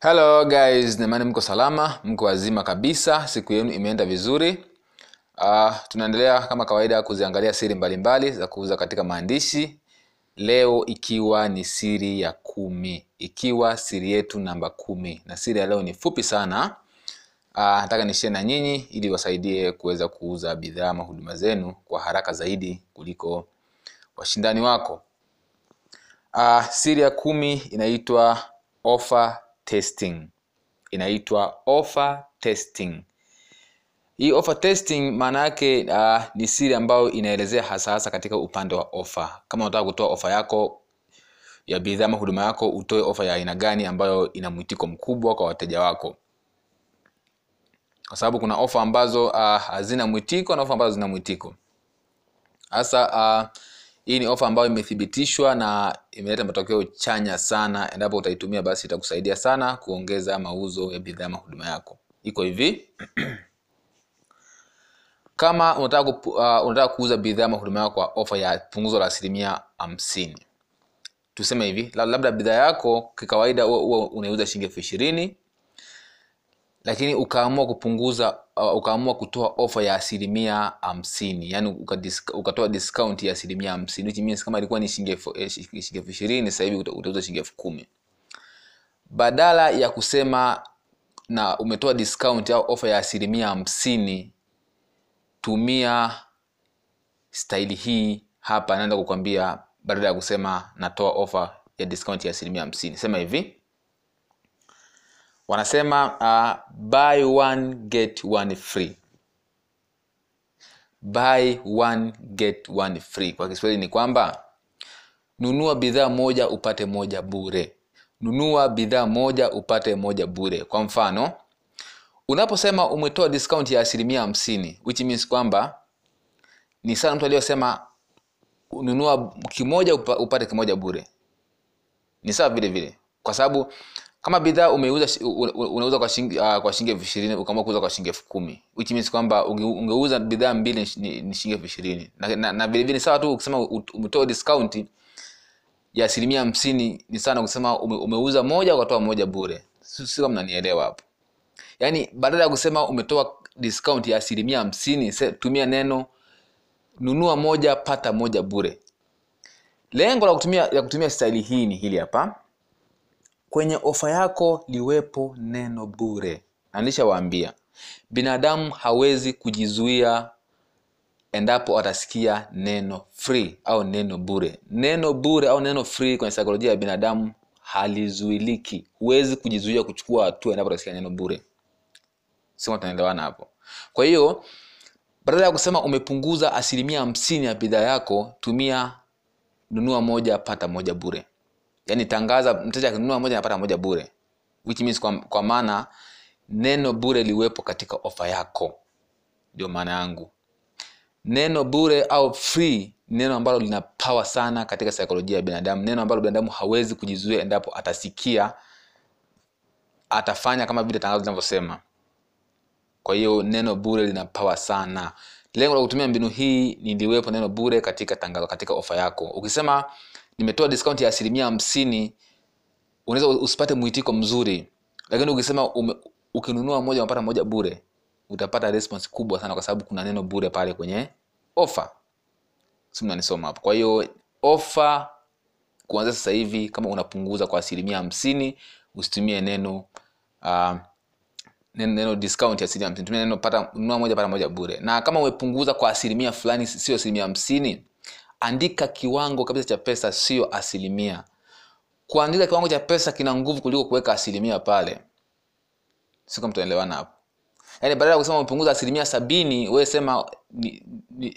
hello guys. Namani mko salama mko wazima kabisa. Siku yenu imeenda vizuri. Uh, tunaendelea kama kawaida kuziangalia siri mbalimbali za kuuza katika maandishi. Leo ikiwa ni siri ya kumi. Ikiwa siri yetu namba kumi. Na siri ya leo ni fupi sana. Uh, nataka nishie na nyinyi ili wasaidie kuweza kuuza bidhaa ama huduma zenu kwa haraka zaidi kuliko washindani wako. Uh, siri ya kumi inaitwa offer testing. Inaitwa offer testing. Hii offer testing maana yake uh, ni siri ambayo inaelezea hasa hasa katika upande wa offer. Kama unataka kutoa ofa yako ya bidhaa ama huduma yako utoe ofa ya aina gani ambayo ina mwitiko mkubwa kwa wateja wako. Kwa sababu kuna ofa ambazo uh, hazina mwitiko na ofa ambazo zina mwitiko. Hasa uh, hii ni ofa ambayo imethibitishwa na imeleta matokeo chanya sana. Endapo utaitumia basi itakusaidia sana kuongeza mauzo ya bidhaa huduma yako. Iko hivi. Kama unataka, uh, unataka kuuza bidhaa huduma yako kwa ofa ya punguzo la asilimia hamsini. Tuseme hivi labda bidhaa yako kikawaida unaiuza shilingi elfu ishirini lakini ukaamua kupunguza uh, ukaamua kutoa ofa ya asilimia hamsini yani ukatoa discount ya asilimia hamsini which means kama ilikuwa ni shilingi elfu ishirini sasa hivi utauza shilingi elfu kumi. Badala ya kusema na umetoa discount au ofa ya asilimia hamsini tumia staili hii hapa naenda kukwambia badala ya kusema natoa ofa ya discount ya asilimia hamsini. Sema hivi wanasema uh, buy one get one free. Buy one get one free. Kwa kiswahili ni kwamba nunua bidhaa moja upate moja bure. Nunua bidhaa moja upate moja bure. Kwa mfano unaposema umetoa discount ya asilimia hamsini which means kwamba ni sana mtu aliyosema nunua kimoja upate kimoja bure. Ni sawa vile vile. Kwa sababu kama bidhaa umeuza unauza kwa shilingi uh, kwa shilingi elfu ishirini ukaamua kuuza kwa shilingi elfu kumi which means kwamba unge, ungeuza bidhaa mbili ni, ni shilingi elfu ishirini. Na, na, na vile vile sawa tu ukisema umetoa discount ya asilimia hamsini ni sana kusema ume, umeuza moja ukatoa moja bure. Si kama mnanielewa hapo. Yaani badala ya kusema umetoa discount ya asilimia hamsini tumia neno nunua moja pata moja bure. Lengo la kutumia la kutumia staili hii ni hili hapa kwenye ofa yako liwepo neno bure. Na nishawaambia binadamu hawezi kujizuia endapo atasikia neno free au neno bure. Neno bure au neno free kwenye saikolojia ya binadamu halizuiliki. Huwezi kujizuia kuchukua hatua endapo atasikia neno bure. Sema hapo. Kwa hiyo badala ya kusema umepunguza asilimia hamsini ya bidhaa yako tumia nunua moja pata moja bure yaani tangaza mteja akinunua moja anapata moja bure. Which means kwa, kwa maana neno bure liwepo katika ofa yako. Ndio maana yangu. Neno bure au free neno ambalo lina power sana katika saikolojia ya binadamu. Neno ambalo binadamu hawezi kujizuia endapo atasikia atafanya kama vile tangazo linavyosema. Kwa hiyo neno bure lina power sana. Lengo la kutumia mbinu hii ni liwepo neno bure katika tangazo katika ofa yako. Ukisema nimetoa discount ya asilimia hamsini unaweza usipate mwitiko mzuri. Lakini ukisema ume, ukinunua moja unapata moja bure utapata response kubwa sana kwa sababu kuna neno bure pale kwenye ofa simnanisoma hapo. Kwa hiyo ofa kuanzia sasa hivi kama unapunguza kwa asilimia hamsini usitumie neno uh, neno, neno discount ya asilimia hamsini. Tumia neno pata nunua moja pata moja bure. Na kama umepunguza kwa asilimia fulani sio asilimia hamsini andika kiwango kabisa cha pesa sio asilimia. Kuandika kiwango cha pesa kina nguvu kuliko kuweka asilimia pale. Sio mtaelewana hapo. Yaani badala ya kusema umepunguza asilimia sabini wewe sema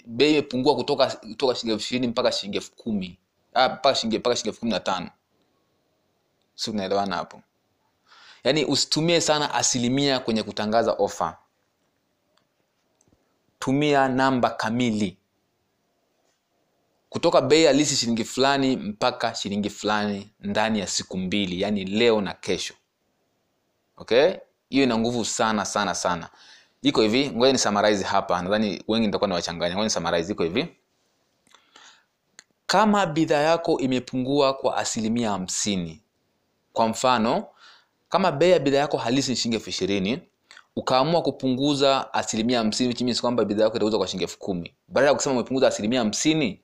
bei imepungua kutoka kutoka shilingi elfu ishirini mpaka shilingi elfu kumi. Mpaka shilingi mpaka shilingi elfu kumi na tano. Si tunaelewana hapo? Yaani usitumie sana asilimia kwenye kutangaza ofa tumia namba kamili kutoka bei halisi shilingi fulani mpaka shilingi fulani ndani ya siku mbili yaani leo na kesho. Okay? Hiyo ina nguvu sana sana sana. Iko hivi ngoja ni summarize hapa. Nadhani wengi nitakuwa nawachanganya ngoja ni summarize iko hivi. Kama bidhaa yako imepungua kwa asilimia hamsini kwa mfano kama bei ya bidhaa yako halisi ni shilingi elfu ishirini ukaamua kupunguza asilimia hamsini which kwamba bidhaa yako itauzwa kwa shilingi elfu kumi. Baada ya kusema umepunguza asilimia hamsini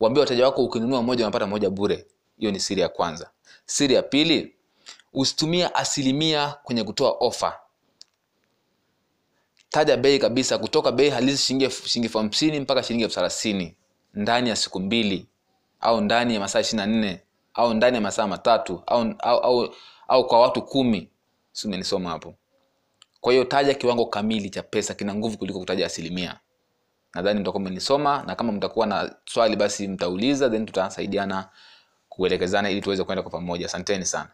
waambie wateja wako ukinunua moja unapata moja bure. Hiyo ni siri ya kwanza. Siri ya pili usitumie asilimia kwenye kutoa ofa taja bei kabisa kutoka bei halisi shilingi shilingi elfu hamsini mpaka shilingi elfu thelathini ndani ya siku mbili au ndani ya masaa ishiri na nne au ndani ya masaa matatu au, au, au, au kwa watu kumi. Si umenisoma hapo? Kwa hiyo taja kiwango kamili cha pesa kina nguvu kuliko kutaja asilimia nadhani mtakuwa mmenisoma na kama mtakuwa na swali basi mtauliza then tutasaidiana kuelekezana ili tuweze kwenda kwa pamoja. Asanteni sana